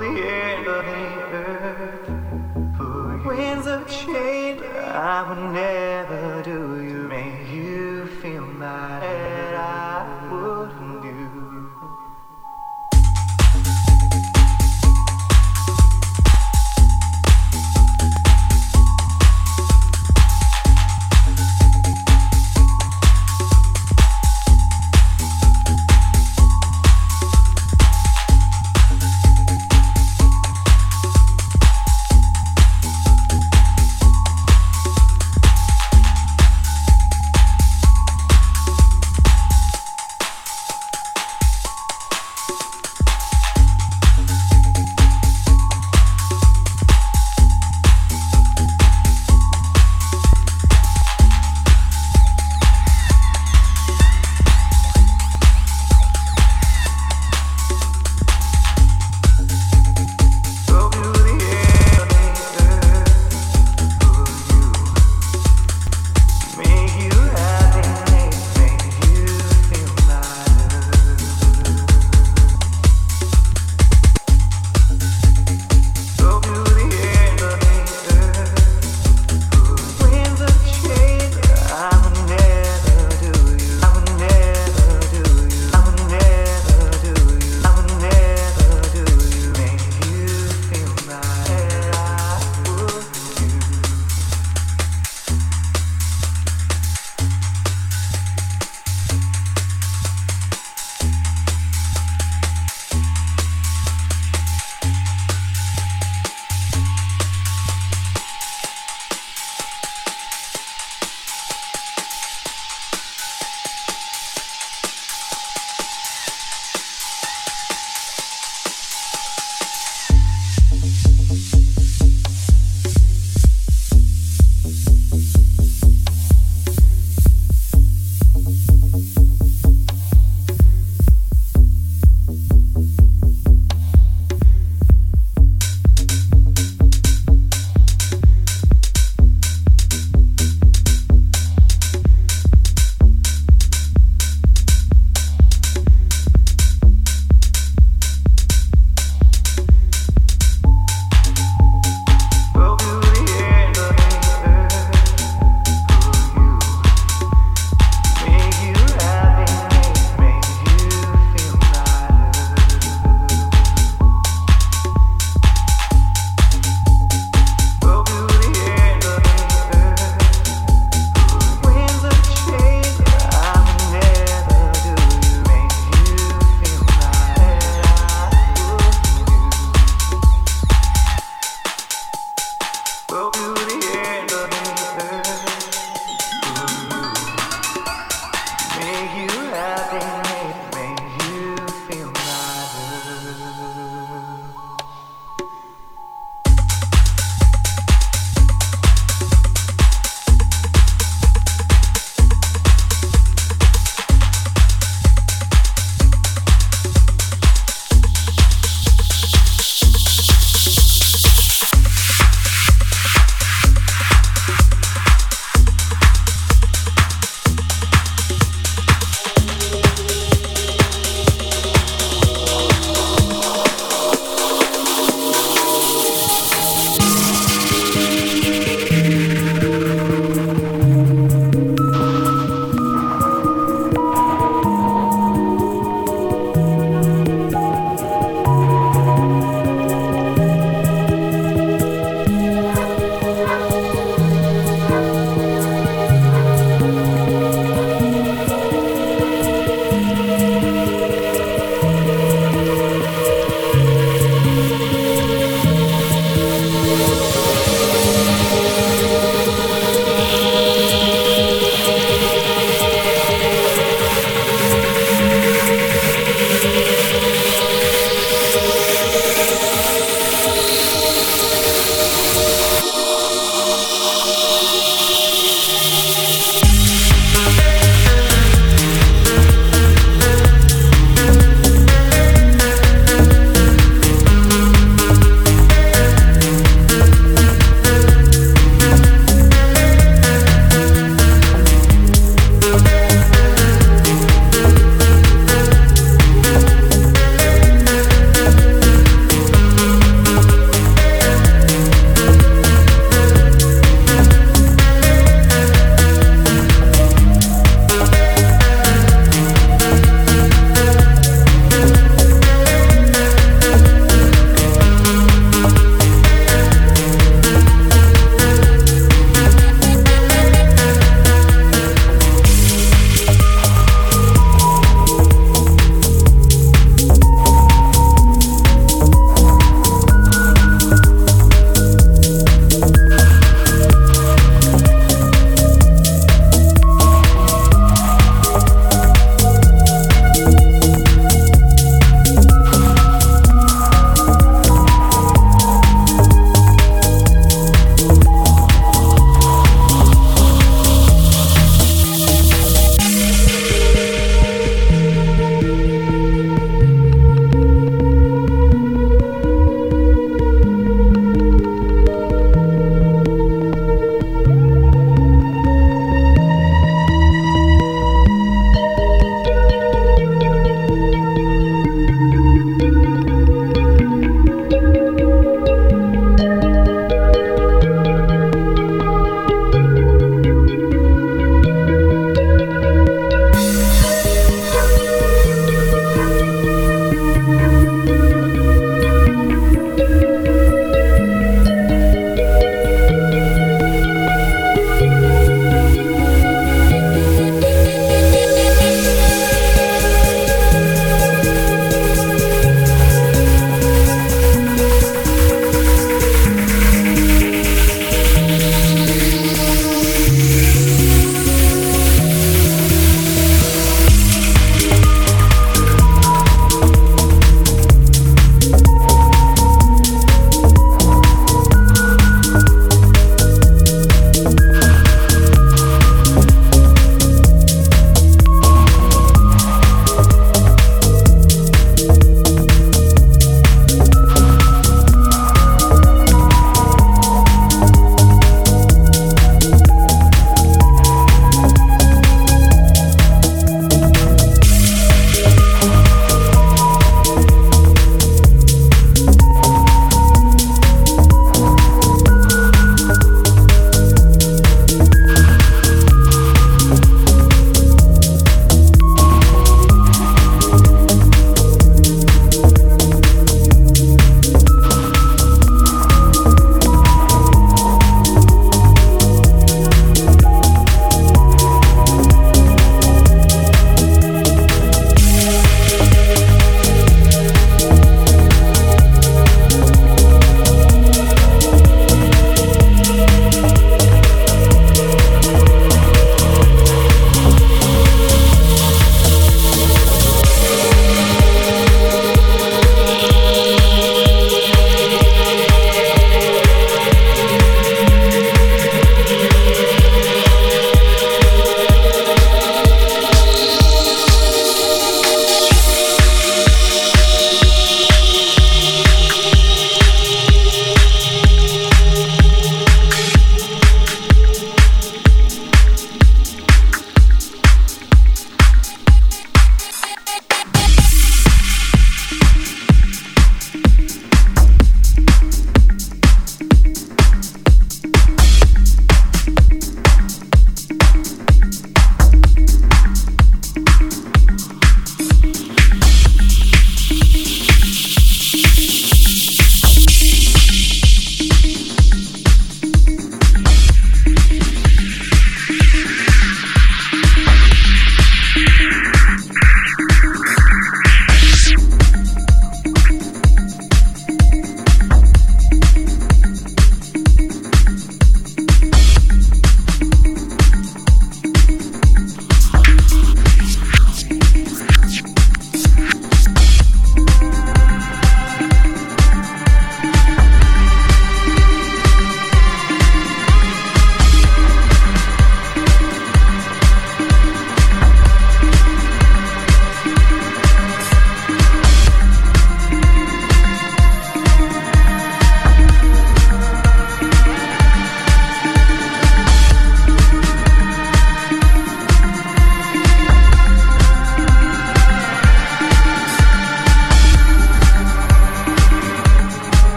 the end of the earth. For winds of change, I will never.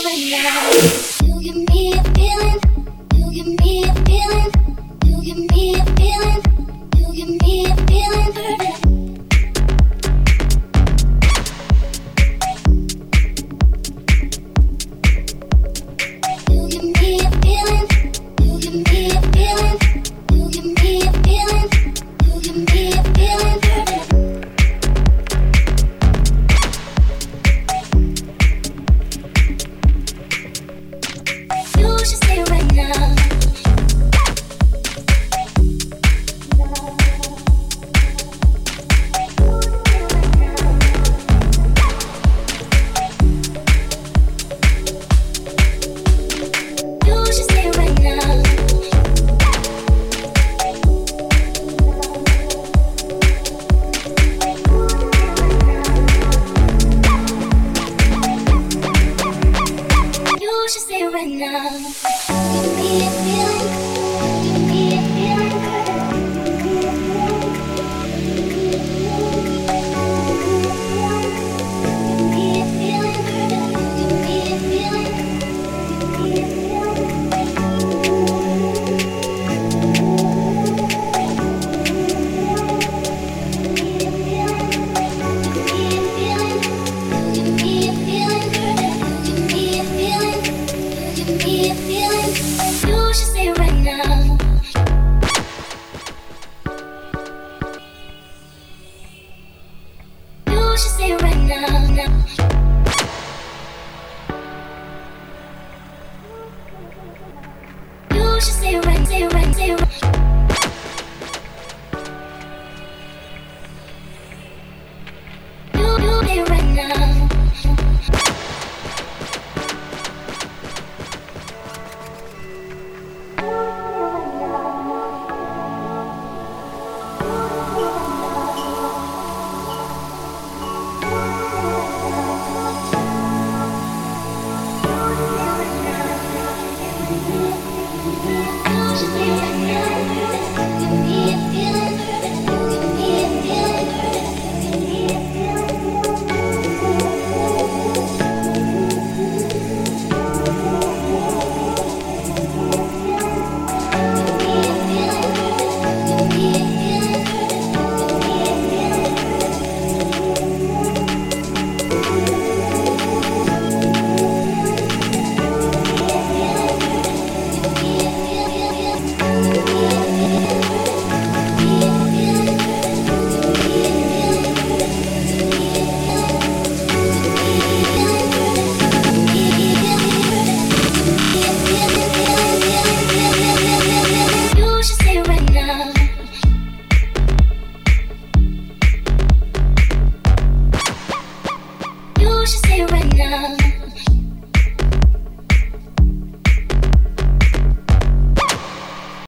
doing now. You give me